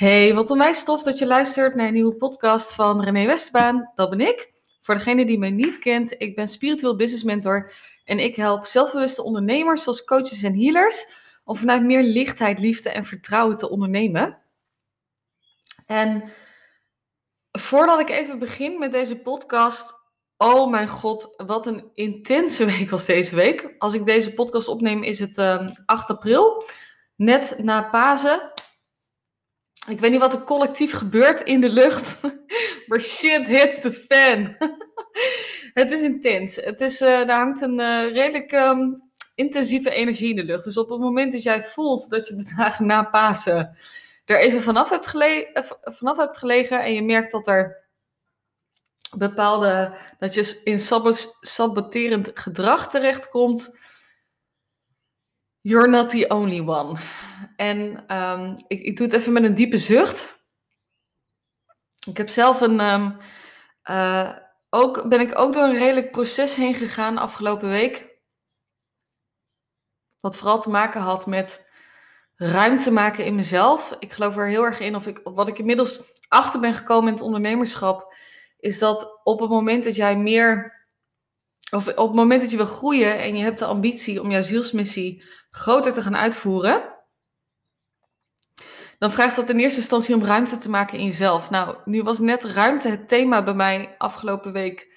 Hey, wat onwijs tof dat je luistert naar een nieuwe podcast van René Westbaan. Dat ben ik. Voor degene die mij niet kent, ik ben spiritueel business mentor en ik help zelfbewuste ondernemers zoals coaches en healers om vanuit meer lichtheid, liefde en vertrouwen te ondernemen. En voordat ik even begin met deze podcast, oh mijn god, wat een intense week was deze week. Als ik deze podcast opneem is het uh, ehm, 8 april, net na Pasen. Ik weet niet wat er collectief gebeurt in de lucht. maar shit hits the fan. het is intens. Het is, uh, er hangt een uh, redelijk um, intensieve energie in de lucht. Dus op het moment dat jij voelt dat je de dagen na Pasen er even vanaf hebt, gele eh, vanaf hebt gelegen. En je merkt dat er bepaalde, dat je in saboterend gedrag terechtkomt. You're not the only one. En um, ik, ik doe het even met een diepe zucht. Ik heb zelf een. Um, ook, ben ik ook door een redelijk proces heen gegaan afgelopen week. Wat vooral te maken had met ruimte maken in mezelf. Ik geloof er heel erg in, of, ik, wat ik inmiddels achter ben gekomen in het ondernemerschap, is dat op het moment dat jij meer. Of op het moment dat je wil groeien en je hebt de ambitie om jouw zielsmissie groter te gaan uitvoeren, dan vraagt dat in eerste instantie om ruimte te maken in jezelf. Nou, nu was net ruimte het thema bij mij afgelopen week,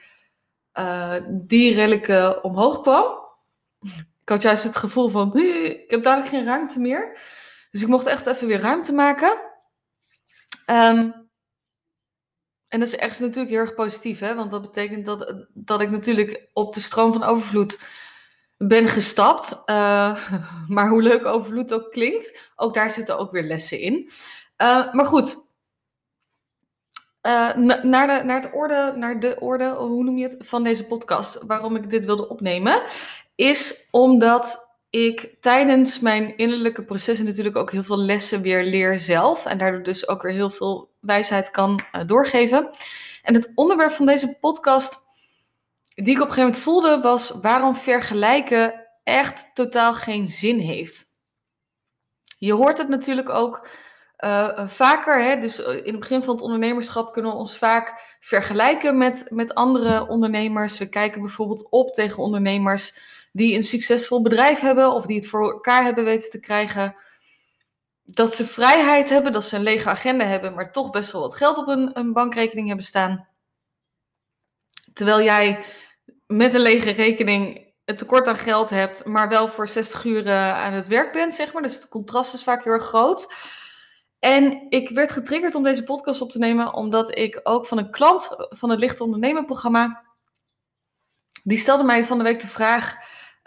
uh, die redelijk omhoog kwam. Ik had juist het gevoel van, ik heb dadelijk geen ruimte meer. Dus ik mocht echt even weer ruimte maken. Um, en dat is echt natuurlijk heel erg positief, hè? want dat betekent dat, dat ik natuurlijk op de stroom van overvloed ben gestapt. Uh, maar hoe leuk overvloed ook klinkt, ook daar zitten ook weer lessen in. Uh, maar goed, uh, naar, de, naar, het orde, naar de orde, hoe noem je het, van deze podcast, waarom ik dit wilde opnemen, is omdat ik tijdens mijn innerlijke processen natuurlijk ook heel veel lessen weer leer zelf. En daardoor dus ook weer heel veel wijsheid kan doorgeven. En het onderwerp van deze podcast die ik op een gegeven moment voelde, was waarom vergelijken echt totaal geen zin heeft. Je hoort het natuurlijk ook uh, vaker. Hè? Dus eh, in het begin van het ondernemerschap kunnen we ons vaak vergelijken met, met andere ondernemers. We kijken bijvoorbeeld op tegen ondernemers die een succesvol bedrijf hebben of die het voor elkaar hebben weten te krijgen. Dat ze vrijheid hebben, dat ze een lege agenda hebben, maar toch best wel wat geld op een, bankrekening hebben staan. Terwijl jij met een lege rekening een tekort aan geld hebt, maar wel voor 60 uur aan het werk bent, zeg maar. Dus het contrast is vaak heel erg groot. En ik werd getriggerd om deze podcast op te nemen, omdat ik ook van een klant van het Licht Ondernemen programma, die stelde mij van de week de vraag,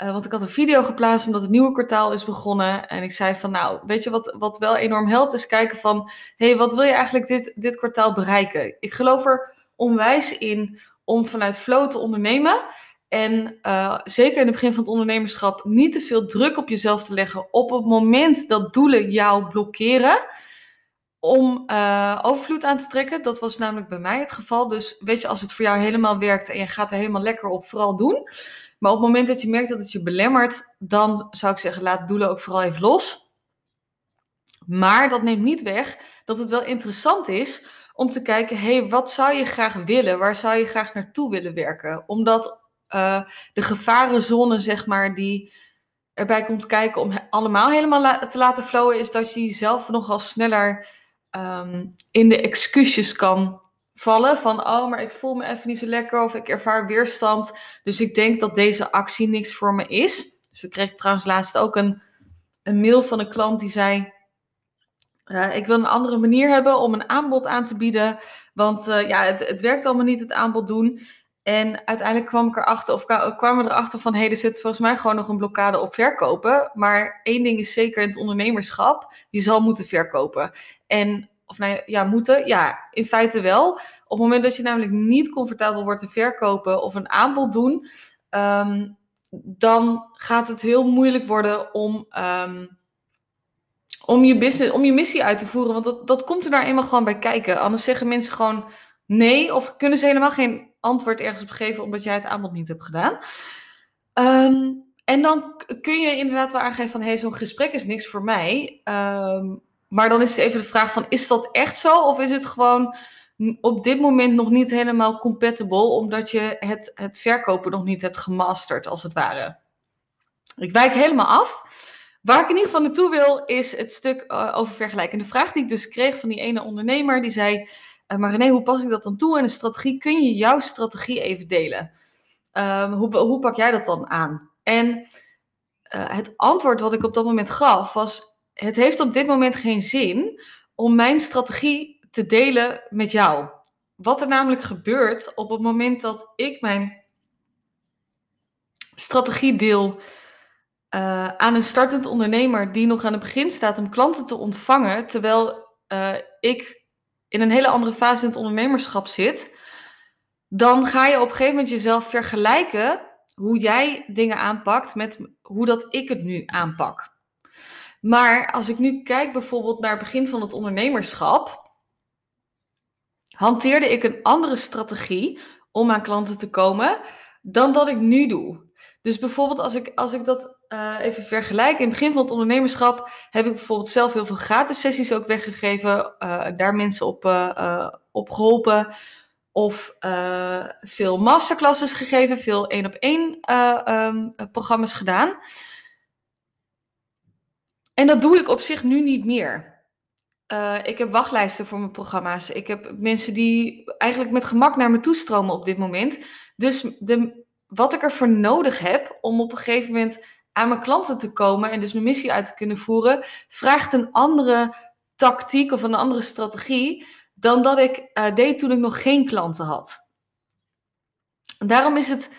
uh, want ik had een video geplaatst omdat het nieuwe kwartaal is begonnen. En ik zei van, nou, weet je wat, wat wel enorm helpt, is kijken van, hé, hey, wat wil je eigenlijk dit, dit kwartaal bereiken? Ik geloof er onwijs in om vanuit flow te ondernemen. En uh, zeker in het begin van het ondernemerschap niet te veel druk op jezelf te leggen op het moment dat doelen jou blokkeren om uh, overvloed aan te trekken. Dat was namelijk bij mij het geval. Dus weet je, als het voor jou helemaal werkt en je gaat er helemaal lekker op, vooral doen. Maar op het moment dat je merkt dat het je belemmert, dan zou ik zeggen, laat doelen ook vooral even los. Maar dat neemt niet weg dat het wel interessant is om te kijken, hé, hey, wat zou je graag willen? Waar zou je graag naartoe willen werken? Omdat uh, de gevarenzone, zeg maar, die erbij komt kijken om allemaal helemaal te laten flowen, is dat je jezelf nogal sneller um, in de excuses kan vallen. Van, oh, maar ik voel me even niet zo lekker of ik ervaar weerstand. Dus ik denk dat deze actie niks voor me is. Dus we kregen trouwens laatst ook een, een mail van een klant die zei... Uh, ik wil een andere manier hebben om een aanbod aan te bieden. Want uh, ja, het, het werkt allemaal niet, het aanbod doen. En uiteindelijk kwam ik erachter, of kwamen we erachter van, hé, hey, er zit volgens mij gewoon nog een blokkade op verkopen. Maar één ding is zeker in het ondernemerschap, je zal moeten verkopen. En, of nou ja, moeten, ja, in feite wel. Op het moment dat je namelijk niet comfortabel wordt te verkopen of een aanbod doen, um, dan gaat het heel moeilijk worden om, um, om, je business, om je missie uit te voeren. Want dat, dat komt er daar eenmaal gewoon bij kijken. Anders zeggen mensen gewoon nee, of kunnen ze helemaal geen antwoord ergens op geven omdat jij het aanbod niet hebt gedaan. Um, en dan kun je inderdaad wel aangeven van, hé, hey, zo'n gesprek is niks voor mij. Maar dan is het even de vraag van, is dat echt zo? Of is het gewoon op dit moment nog niet helemaal compatible, omdat je het, het verkopen nog niet hebt gemasterd, als het ware? Ik wijk helemaal af. Waar ik in ieder geval naartoe wil, is het stuk over vergelijken. De vraag die ik dus kreeg van die ene ondernemer, die zei... Uh, maar René, hoe pas ik dat dan toe in een strategie? Kun je jouw strategie even delen? Um, hoe, hoe pak jij dat dan aan? En uh, het antwoord wat ik op dat moment gaf was: het heeft op dit moment geen zin om mijn strategie te delen met jou. Wat er namelijk gebeurt op het moment dat ik mijn strategie deel uh, aan een startend ondernemer die nog aan het begin staat om klanten te ontvangen, terwijl uh, ik in een hele andere fase in het ondernemerschap zit, dan ga je op een gegeven moment jezelf vergelijken hoe jij dingen aanpakt met hoe dat ik het nu aanpak. Maar als ik nu kijk bijvoorbeeld naar het begin van het ondernemerschap, hanteerde ik een andere strategie om aan klanten te komen dan dat ik nu doe. Dus bijvoorbeeld als ik, als ik dat uh, even vergelijk, in het begin van het ondernemerschap heb ik bijvoorbeeld zelf heel veel gratis sessies ook weggegeven, uh, daar mensen op, uh, op geholpen of veel masterclasses gegeven, veel één op één um, programma's gedaan. En dat doe ik op zich nu niet meer. Uh, ik heb wachtlijsten voor mijn programma's. Ik heb mensen die eigenlijk met gemak naar me toestromen op dit moment. Dus de, wat ik ervoor nodig heb om op een gegeven moment aan mijn klanten te komen en dus mijn missie uit te kunnen voeren, vraagt een andere tactiek of een andere strategie dan dat ik uh, deed toen ik nog geen klanten had. Daarom is het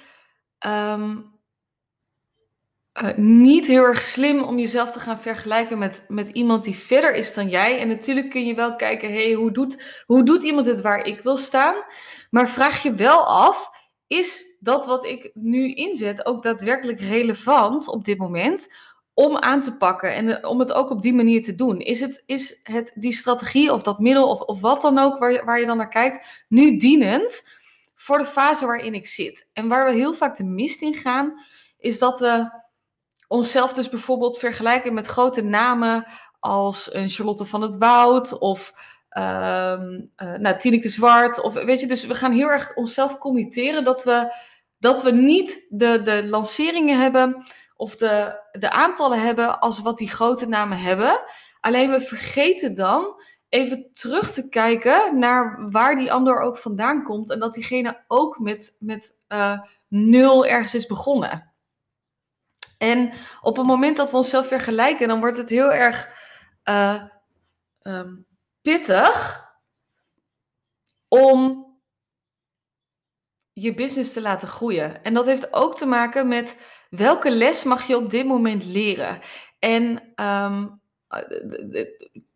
um, uh, niet heel erg slim om jezelf te gaan vergelijken met, met iemand die verder is dan jij. En natuurlijk kun je wel kijken, hey, hoe, doet, hoe doet iemand het waar ik wil staan? Maar vraag je wel af, is dat wat ik nu inzet ook daadwerkelijk relevant op dit moment om aan te pakken en eh, om het ook op die manier te doen? Is, het, is het, die strategie of dat middel of, of wat dan ook waar je, waar je dan naar kijkt, nu dienend voor de fase waarin ik zit? En waar we heel vaak de mist in gaan, is dat we onszelf dus bijvoorbeeld vergelijken met grote namen als een Charlotte van het Woud of uh, nou, Tineke Zwart. Of, weet je, dus we gaan heel erg onszelf committeren dat we, dat we niet de, de lanceringen hebben of de, de aantallen hebben als wat die grote namen hebben. Alleen we vergeten dan even terug te kijken naar waar die ander ook vandaan komt. En dat diegene ook met, met uh, nul ergens is begonnen. En op het moment dat we onszelf vergelijken, dan wordt het heel erg uh, um, pittig om je business te laten groeien. En dat heeft ook te maken met welke les mag je op dit moment leren. En um,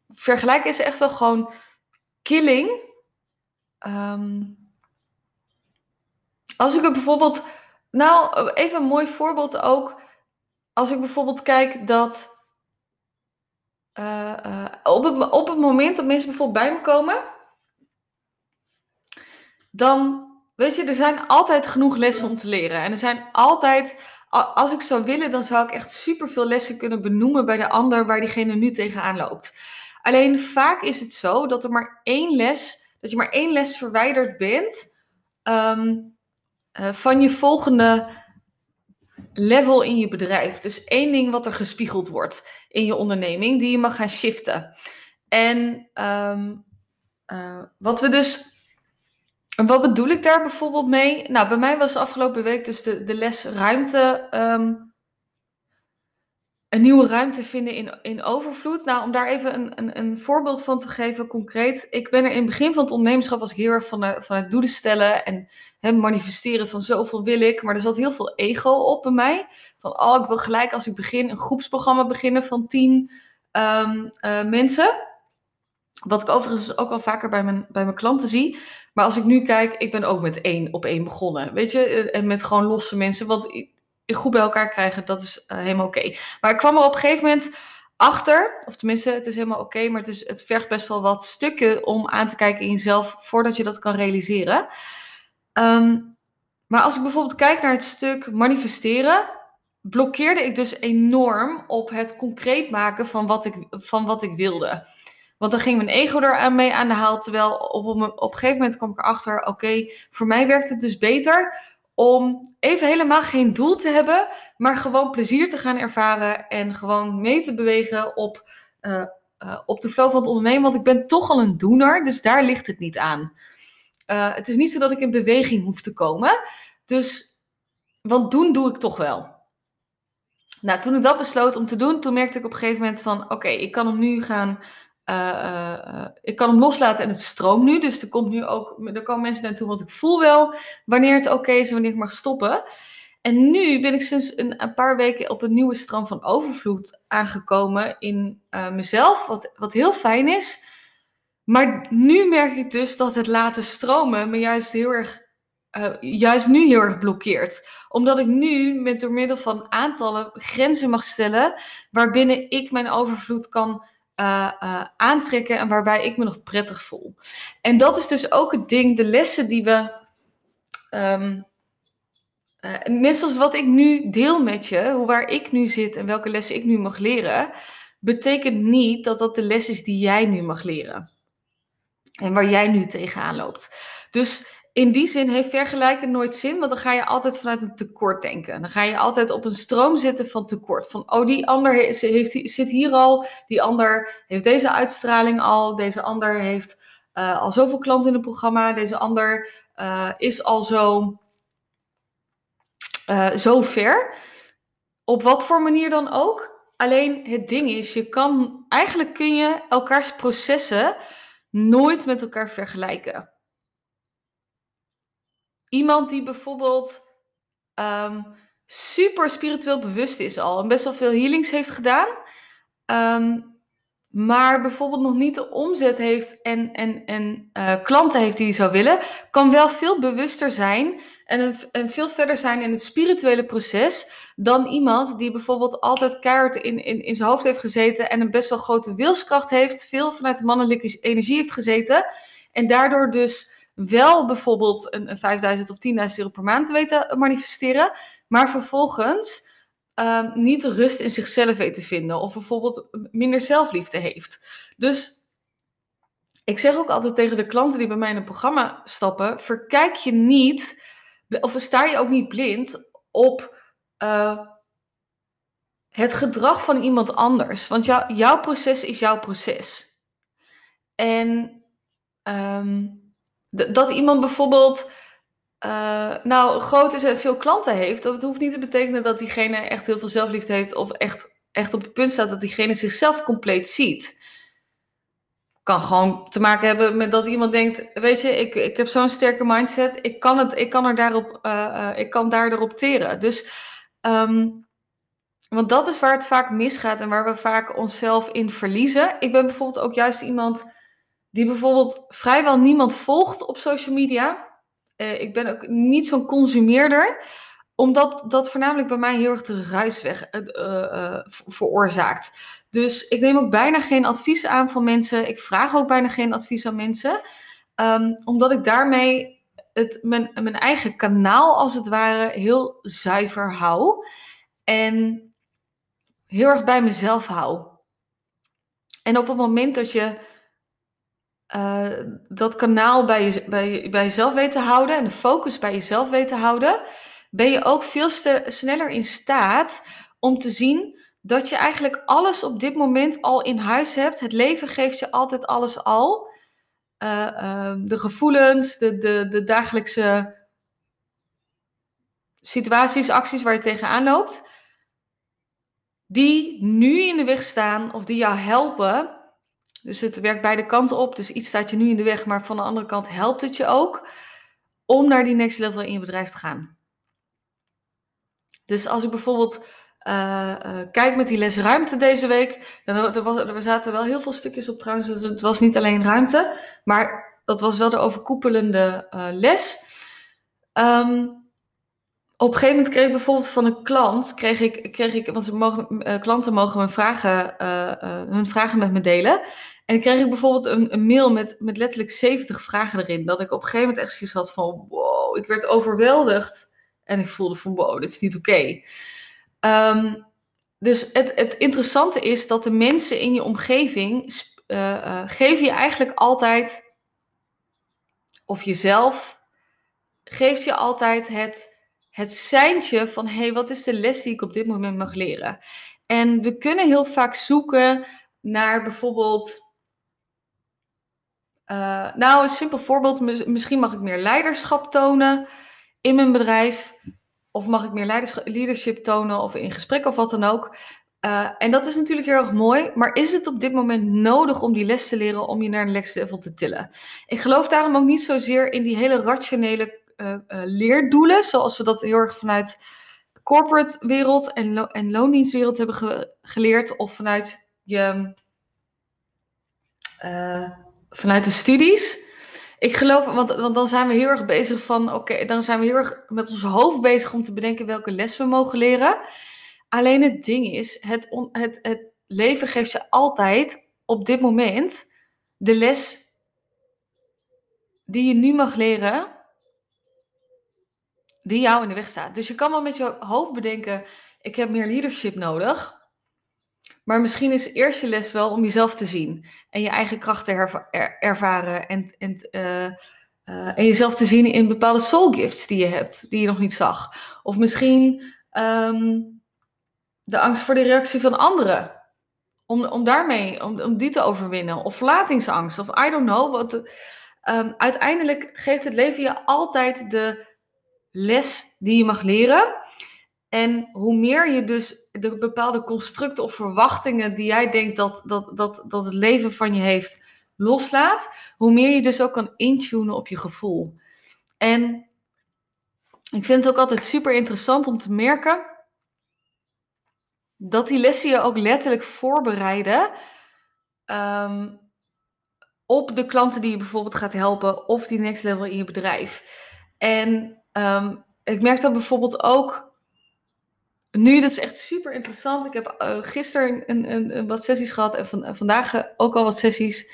vergelijken is echt wel gewoon killing. Um, als ik er bijvoorbeeld, nou even een mooi voorbeeld ook als ik bijvoorbeeld kijk dat uh, uh, op, het, op het moment dat mensen bijvoorbeeld bij me komen, dan weet je, er zijn altijd genoeg lessen om te leren. En er zijn altijd, als ik zou willen, dan zou ik echt superveel lessen kunnen benoemen bij de ander waar diegene nu tegenaan loopt. Alleen vaak is het zo dat er maar één les, dat je maar één les verwijderd bent um, uh, van je volgende level in je bedrijf. Dus één ding wat er gespiegeld wordt in je onderneming, die je mag gaan shiften. En um, uh, wat we dus. Wat bedoel ik daar bijvoorbeeld mee? Nou, bij mij was afgelopen week dus de, de les ruimte. Um, een nieuwe ruimte vinden in, in overvloed. Nou, om daar even een, een, een voorbeeld van te geven, concreet. Ik ben er in het begin van het ondernemerschap was ik heel erg van, van het doelen stellen en hem manifesteren van zoveel wil ik. Maar er zat heel veel ego op bij mij. Van, oh, ik wil gelijk als ik begin een groepsprogramma beginnen van tien um, uh, mensen. Wat ik overigens ook al vaker bij mijn, bij mijn klanten zie. Maar als ik nu kijk, ik ben ook met één op één begonnen. Weet je, en met gewoon losse mensen. Want goed bij elkaar krijgen, dat is uh, helemaal oké. Maar ik kwam er op een gegeven moment achter, of tenminste, het is helemaal oké, maar het, is, het vergt best wel wat stukken om aan te kijken in jezelf voordat je dat kan realiseren. Um, maar als ik bijvoorbeeld kijk naar het stuk manifesteren, blokkeerde ik dus enorm op het concreet maken van wat ik, van wat ik wilde. Want dan ging mijn ego er mee aan de haal. Terwijl op, op, op een gegeven moment kwam ik erachter: oké, voor mij werkt het dus beter om even helemaal geen doel te hebben, maar gewoon plezier te gaan ervaren en gewoon mee te bewegen op, uh, uh, op de flow van het ondernemen. Want ik ben toch al een doener, dus daar ligt het niet aan. Uh, het is niet zo dat ik in beweging hoef te komen. Dus, want doen doe ik toch wel. Nou, toen ik dat besloot om te doen, toen merkte ik op een gegeven moment van, oké, ik kan hem nu gaan uh, uh, ik kan hem loslaten en het stroomt nu. Dus er, komt nu ook, er komen mensen naartoe, want ik voel wel wanneer het oké is en wanneer ik mag stoppen. En nu ben ik sinds een, paar weken op een nieuwe stroom van overvloed aangekomen in mezelf, wat, wat heel fijn is. Maar nu merk ik dus dat het laten stromen me juist heel erg, juist nu heel erg blokkeert. Omdat ik nu met door middel van aantallen grenzen mag stellen waarbinnen ik mijn overvloed kan uh, uh, aantrekken en waarbij ik me nog prettig voel. En dat is dus ook het ding, de lessen die we. Um, uh, net zoals wat ik nu deel met je, hoe waar ik nu zit en welke lessen ik nu mag leren, betekent niet dat dat de les is die jij nu mag leren. En waar jij nu tegenaan loopt. Dus in die zin heeft vergelijken nooit zin, want dan ga je altijd vanuit een tekort denken. Dan ga je altijd op een stroom zitten van tekort. Van, oh, die ander heeft, heeft, zit hier al, die ander heeft deze uitstraling al, deze ander heeft uh, al zoveel klanten in het programma, deze ander uh, is al zo, uh, zo ver. Op wat voor manier dan ook. Alleen het ding is, je kan, eigenlijk kun je elkaars processen nooit met elkaar vergelijken. Iemand die bijvoorbeeld um, super spiritueel bewust is al en best wel veel healings heeft gedaan, um, maar bijvoorbeeld nog niet de omzet heeft en, en, en uh, klanten heeft die hij zou willen, kan wel veel bewuster zijn en, en veel verder zijn in het spirituele proces dan iemand die bijvoorbeeld altijd keihard in, in, in zijn hoofd heeft gezeten en een best wel grote wilskracht heeft, veel vanuit de mannelijke energie heeft gezeten en daardoor dus wel bijvoorbeeld een, een 5000 of 10.000 euro per maand weten manifesteren, maar vervolgens um, niet de rust in zichzelf weet te vinden of bijvoorbeeld minder zelfliefde heeft. Dus ik zeg ook altijd tegen de klanten die bij mij in het programma stappen: verkijk je niet, of sta je ook niet blind op uh, het gedrag van iemand anders. Want jou, jouw proces is jouw proces. En um, dat iemand bijvoorbeeld uh, nou groot is en veel klanten heeft, dat hoeft niet te betekenen dat diegene echt heel veel zelfliefde heeft of echt, echt op het punt staat dat diegene zichzelf compleet ziet. Kan gewoon te maken hebben met dat iemand denkt, weet je, ik, ik heb zo'n sterke mindset, ik kan, het, ik kan er daarop, uh, ik kan daar teren. Dus, um, want dat is waar het vaak misgaat en waar we vaak onszelf in verliezen. Ik ben bijvoorbeeld ook juist iemand die bijvoorbeeld vrijwel niemand volgt op social media. Uh, ik ben ook niet zo'n consumeerder, omdat dat voornamelijk bij mij heel erg de ruis weg, uh, uh, veroorzaakt. Dus ik neem ook bijna geen advies aan van mensen. Ik vraag ook bijna geen advies aan mensen, um, omdat ik daarmee het, mijn, mijn eigen kanaal als het ware heel zuiver hou. En heel erg bij mezelf hou. En op het moment dat je uh, dat kanaal bij, bij, bij jezelf weet te houden en de focus bij jezelf weet te houden, ben je ook veel sneller in staat om te zien dat je eigenlijk alles op dit moment al in huis hebt. Het leven geeft je altijd alles al. Uh, uh, de gevoelens, de, de, de dagelijkse situaties, acties waar je tegenaan loopt, die nu in de weg staan of die jou helpen dus het werkt beide kanten op. Dus iets staat je nu in de weg, maar van de andere kant helpt het je ook om naar die next level in je bedrijf te gaan. Dus als ik bijvoorbeeld uh, uh, kijk met die les ruimte deze week, dan er, was, er zaten wel heel veel stukjes op trouwens. Dus het was niet alleen ruimte, maar dat was wel de overkoepelende les. Um, op een gegeven moment kreeg ik bijvoorbeeld van een klant, kreeg ik, kreeg ik want ze mogen, klanten mogen hun vragen, hun vragen met me delen. En dan kreeg ik bijvoorbeeld een, een, mail met, met letterlijk 70 vragen erin. Dat ik op een gegeven moment echt zoiets had van, wow, ik werd overweldigd. En ik voelde van, wow, dit is niet oké. Ehm, dus het, het interessante is dat de mensen in je omgeving uh, geven je eigenlijk altijd, of jezelf, geeft je altijd het, het seintje van, hey, wat is de les die ik op dit moment mag leren? En we kunnen heel vaak zoeken naar bijvoorbeeld uh, nou, een simpel voorbeeld. Misschien mag ik meer leiderschap tonen in mijn bedrijf. Of mag ik meer leadership tonen of in gesprek of wat dan ook. Uh, en dat is natuurlijk heel erg mooi. Maar is het op dit moment nodig om die les te leren om je naar een next level te tillen? Ik geloof daarom ook niet zozeer in die hele rationele uh, leerdoelen. Zoals we dat heel erg vanuit corporate wereld en, en loondienstwereld hebben ge geleerd. Of vanuit je vanuit de studies. Ik geloof, want, want dan zijn we heel erg bezig van, oké, dan zijn we heel erg met ons hoofd bezig om te bedenken welke les we mogen leren. Alleen het ding is, het, het, het leven geeft je altijd op dit moment de les die je nu mag leren, die jou in de weg staat. Dus je kan wel met je hoofd bedenken, ik heb meer leadership nodig. Maar misschien is eerst je les wel om jezelf te zien en je eigen krachten ervaren en, en, uh, uh, en jezelf te zien in bepaalde soul gifts die je hebt, die je nog niet zag. Of misschien um, de angst voor de reactie van anderen. Om, om daarmee, om, om die te overwinnen. Of verlatingsangst, of I don't know. Wat, um, uiteindelijk geeft het leven je altijd de les die je mag leren. En hoe meer je dus de bepaalde constructen of verwachtingen die jij denkt dat, dat, dat, dat het leven van je heeft loslaat, hoe meer je dus ook kan intunen op je gevoel. En ik vind het ook altijd super interessant om te merken dat die lessen je ook letterlijk voorbereiden um, op de klanten die je bijvoorbeeld gaat helpen of die next level in je bedrijf. En um, ik merk dat bijvoorbeeld ook nu, dat is echt super interessant. Ik heb uh, gisteren een, een, wat sessies gehad en van, vandaag eh, ook al wat sessies.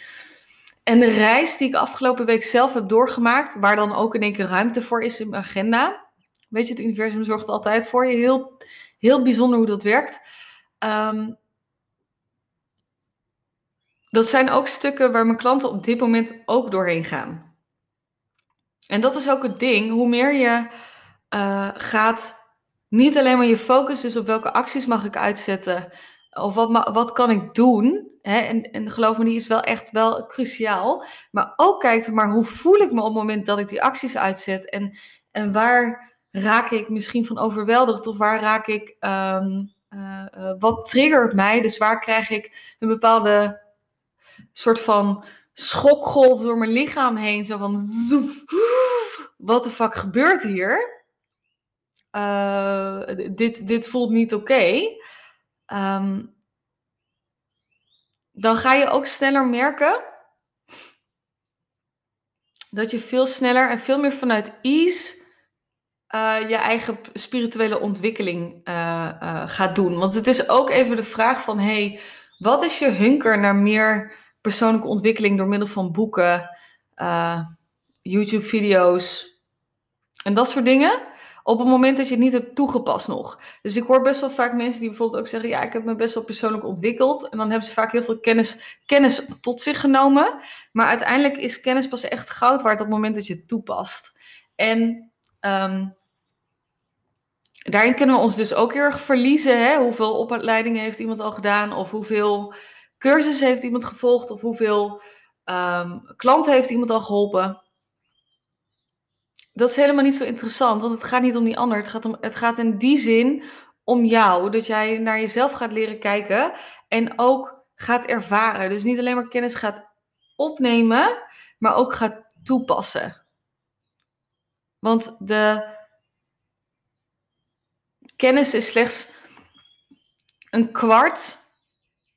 En de reis die ik afgelopen week zelf heb doorgemaakt, waar dan ook in één keer ruimte voor is in mijn agenda. Weet je, het universum zorgt altijd voor je. Heel, heel bijzonder hoe dat werkt. Um, dat zijn ook stukken waar mijn klanten op dit moment ook doorheen gaan. En dat is ook het ding. Hoe meer je uh, gaat niet alleen maar je focus is op welke acties mag ik uitzetten. Of wat, wat kan ik doen. Hè? En, en geloof me, die is wel echt wel cruciaal. Maar ook kijkt maar hoe voel ik me op het moment dat ik die acties uitzet. En, en waar raak ik misschien van overweldigd. Of waar raak ik... Um, uh, uh, wat triggert mij? Dus waar krijg ik een bepaalde soort van schokgolf door mijn lichaam heen. Zo van, wat de fuck gebeurt hier? Uh, dit, dit voelt niet oké. Um, dan ga je ook sneller merken dat je veel sneller en veel meer vanuit ease uh, je eigen spirituele ontwikkeling uh, gaat doen. Want het is ook even de vraag van, hey, wat is je hunker naar meer persoonlijke ontwikkeling door middel van boeken, YouTube-video's en dat soort dingen? Op het moment dat je het niet hebt toegepast nog. Dus ik hoor best wel vaak mensen die bijvoorbeeld ook zeggen: Ja, ik heb me best wel persoonlijk ontwikkeld. En dan hebben ze vaak heel veel kennis, kennis tot zich genomen. Maar uiteindelijk is kennis pas echt goud waard op het moment dat je het toepast. En um, daarin kunnen we ons dus ook heel erg verliezen. Hè? Hoeveel opleidingen heeft iemand al gedaan? Of hoeveel cursussen heeft iemand gevolgd? Of hoeveel um, klanten heeft iemand al geholpen? Dat is helemaal niet zo interessant, want het gaat niet om die ander. Het gaat, om, het gaat in die zin om jou, dat jij naar jezelf gaat leren kijken en ook gaat ervaren. Dus niet alleen maar kennis gaat opnemen, maar ook gaat toepassen. Want de kennis is slechts een kwart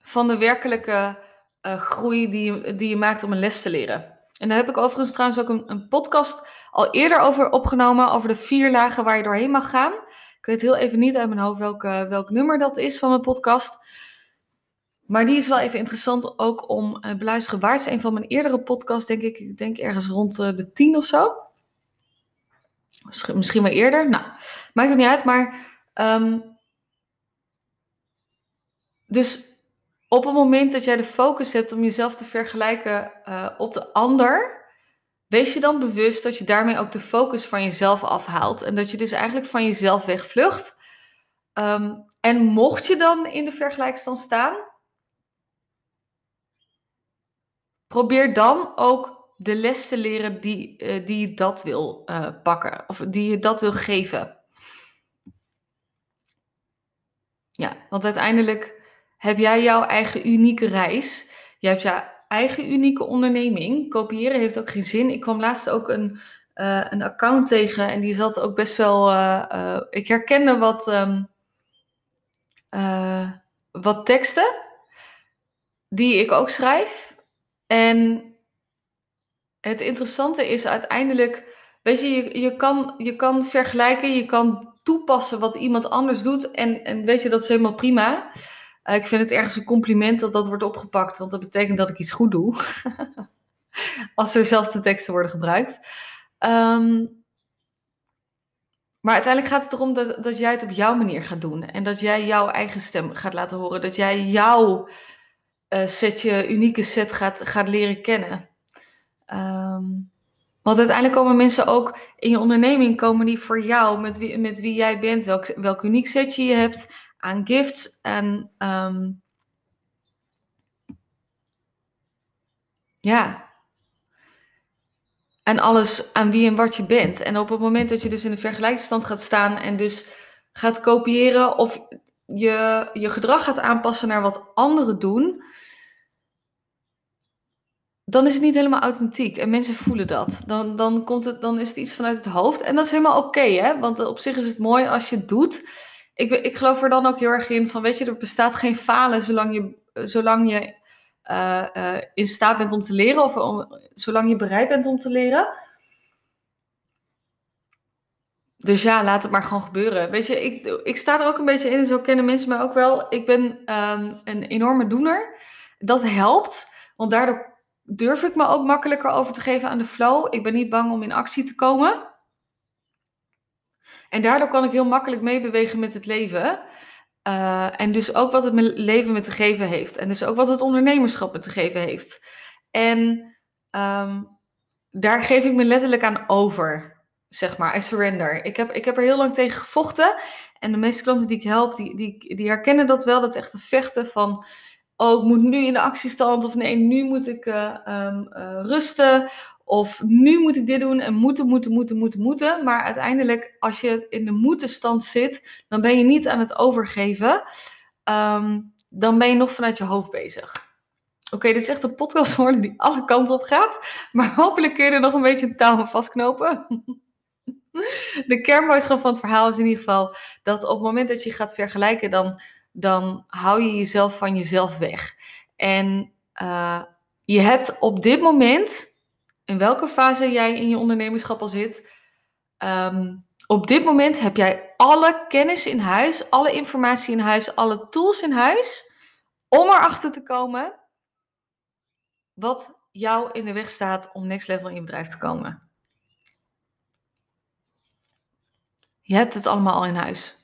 van de werkelijke uh, groei die je, die je maakt om een les te leren. En daar heb ik overigens trouwens ook een, een podcast al eerder over opgenomen, over de vier lagen waar je doorheen mag gaan. Ik weet heel even niet uit mijn hoofd welk, welk nummer dat is van mijn podcast. Maar die is wel even interessant ook om uh, beluisteren. Waar een van mijn eerdere podcasts, denk ik. Ik denk ergens rond uh, de tien of zo. Misschien, wel eerder. Nou, maakt het niet uit. Maar um, dus op het moment dat jij de focus hebt om jezelf te vergelijken uh, op de ander, wees je dan bewust dat je daarmee ook de focus van jezelf afhaalt. En dat je dus eigenlijk van jezelf wegvlucht. Um, en mocht je dan in de vergelijkstand staan, probeer dan ook de les te leren die, uh, die je dat wil uh, pakken. Of die je dat wil geven. Ja, want uiteindelijk heb jij jouw eigen unieke reis. Je hebt jouw eigen unieke onderneming. Kopiëren heeft ook geen zin. Ik kwam laatst ook een, uh, een account tegen en die zat ook best wel. Uh, uh, ik herkende wat, um, wat teksten die ik ook schrijf. En het interessante is uiteindelijk. Weet je, je, je, kan, je kan vergelijken, je kan toepassen wat iemand anders doet. En, en weet je, dat is helemaal prima. Uh, ik vind het ergens een compliment dat dat wordt opgepakt, want dat betekent dat ik iets goed doe. Als dezelfde teksten worden gebruikt. Um, maar uiteindelijk gaat het erom dat, dat jij het op jouw manier gaat doen. En dat jij jouw eigen stem gaat laten horen. Dat jij jouw uh, setje, unieke set gaat, gaat leren kennen. Um, want uiteindelijk komen mensen ook in je onderneming, komen die voor jou, met wie, met wie jij bent, welk uniek setje je hebt aan gifts en um, ja, en alles aan wie en wat je bent. En op het moment dat je dus in de vergelijkingsstand gaat staan en dus gaat kopiëren of je je gedrag gaat aanpassen naar wat anderen doen, dan is het niet helemaal authentiek. En mensen voelen dat. Dan, dan, komt het, dan is het iets vanuit het hoofd. En dat is helemaal oké, hè? Want op zich is het mooi als je het doet. Ik, ik geloof er dan ook heel erg in van, weet je, er bestaat geen falen zolang je, zolang je uh, uh, in staat bent om te leren. Of om, zolang je bereid bent om te leren. Dus ja, laat het maar gewoon gebeuren. Weet je, ik, ik sta er ook een beetje in. Zo kennen mensen mij ook wel. Ik ben um, een enorme doener. Dat helpt. Want daardoor durf ik me ook makkelijker over te geven aan de flow. Ik ben niet bang om in actie te komen. En daardoor kan ik heel makkelijk meebewegen met het leven. Uh, en dus ook wat het leven me te geven heeft. En dus ook wat het ondernemerschap me te geven heeft. En um, daar geef ik me letterlijk aan over. Zeg maar, I surrender. Ik heb, ik heb er heel lang tegen gevochten. En de meeste klanten die ik help, die, die, die herkennen dat wel. Dat echte vechten van oh, ik moet nu in de actiestand. Of nee, nu moet ik uh, um, uh, rusten. Of nu moet ik dit doen en moeten, moeten, moeten, moeten, moeten. Maar uiteindelijk, als je in de moeten-stand zit, dan ben je niet aan het overgeven. Um, dan ben je nog vanuit je hoofd bezig. Oké, okay, dit is echt een podcast geworden die alle kanten op gaat. Maar hopelijk kun je er nog een beetje een touw aan vastknopen. De kernboodschap van het verhaal is in ieder geval dat op het moment dat je gaat vergelijken, dan dan hou je jezelf van jezelf weg. En uh, je hebt op dit moment, in welke fase jij in je ondernemerschap al zit, um, op dit moment heb jij alle kennis in huis, alle informatie in huis, alle tools in huis om erachter te komen wat jou in de weg staat om next level in je bedrijf te komen. Je hebt het allemaal al in huis.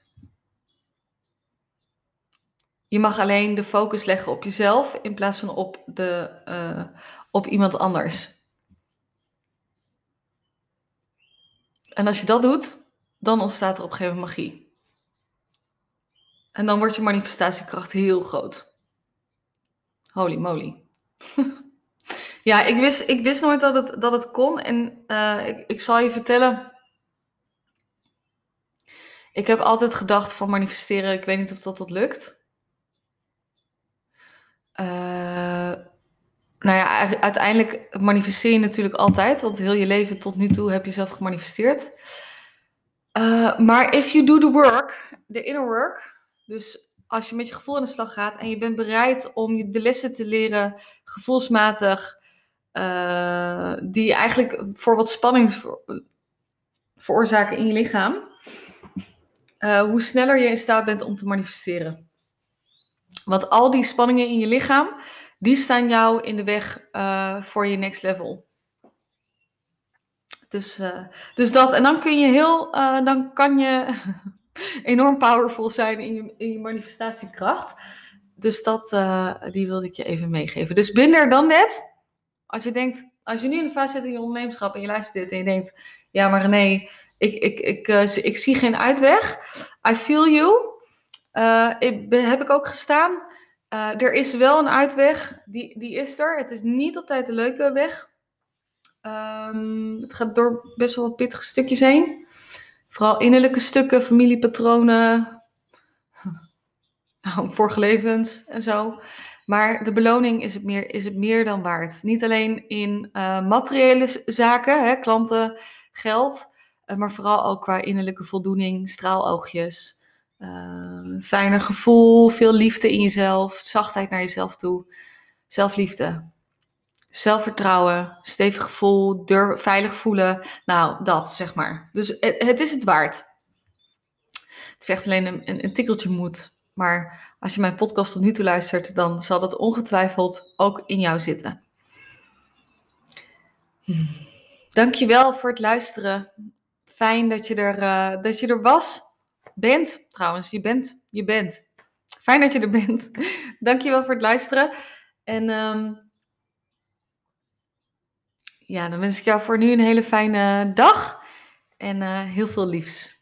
Je mag alleen de focus leggen op jezelf in plaats van op, de, uh, op iemand anders. En als je dat doet, dan ontstaat er op een gegeven moment magie. En dan wordt je manifestatiekracht heel groot. Holy moly. ja, ik wist, ik wist nooit dat het, dat het kon. En uh, ik, ik zal je vertellen. Ik heb altijd gedacht van manifesteren, ik weet niet of dat, dat lukt. Uh, nou ja, uiteindelijk manifesteer je natuurlijk altijd, want heel je leven tot nu toe heb je zelf gemanifesteerd. Uh, maar if you do the work, the inner work, dus als je met je gevoel aan de slag gaat en je bent bereid om de lessen te leren, gevoelsmatig, uh, die eigenlijk voor wat spanning veroorzaken in je lichaam, hoe sneller je in staat bent om te manifesteren. Want al die spanningen in je lichaam, die staan jou in de weg uh, voor je next level. Dus, uh, dus dat. En dan kun je heel, uh, dan kan je enorm powerful zijn in je, in je manifestatiekracht. dus dat, die wilde ik je even meegeven. Dus binnen dan net. Als je denkt, als je nu in de fase zit in je ondernemerschap en je luistert dit en je denkt, ja maar nee, ik, ik, ik, ik zie geen uitweg. I feel you. Uh, ik, heb ik ook gestaan. er is wel een uitweg, die, die is er. Het is niet altijd de leuke weg. Um, het gaat door best wel wat pittige stukjes heen. Vooral innerlijke stukken, familiepatronen, nou, vorige levens en zo. Maar de beloning is het meer, is het meer dan waard. Niet alleen in uh, materiële zaken, hè, klanten, geld, maar vooral ook qua innerlijke voldoening, straaloogjes, uh, fijner gevoel, veel liefde in jezelf, zachtheid naar jezelf toe, zelfliefde. Zelfvertrouwen, stevig gevoel, veilig voelen. Nou, dat zeg maar. Dus het, is het waard. Het vergt alleen een, een, tikkeltje moed. Maar als je mijn podcast tot nu toe luistert, dan zal dat ongetwijfeld ook in jou zitten. Dankjewel voor het luisteren. Fijn dat je er, uh, dat je er was. Bent, trouwens. Je bent, je bent. Fijn dat je er bent. Dankjewel voor het luisteren. En um, ja, dan wens ik jou voor nu een hele fijne dag. En uh, heel veel liefs.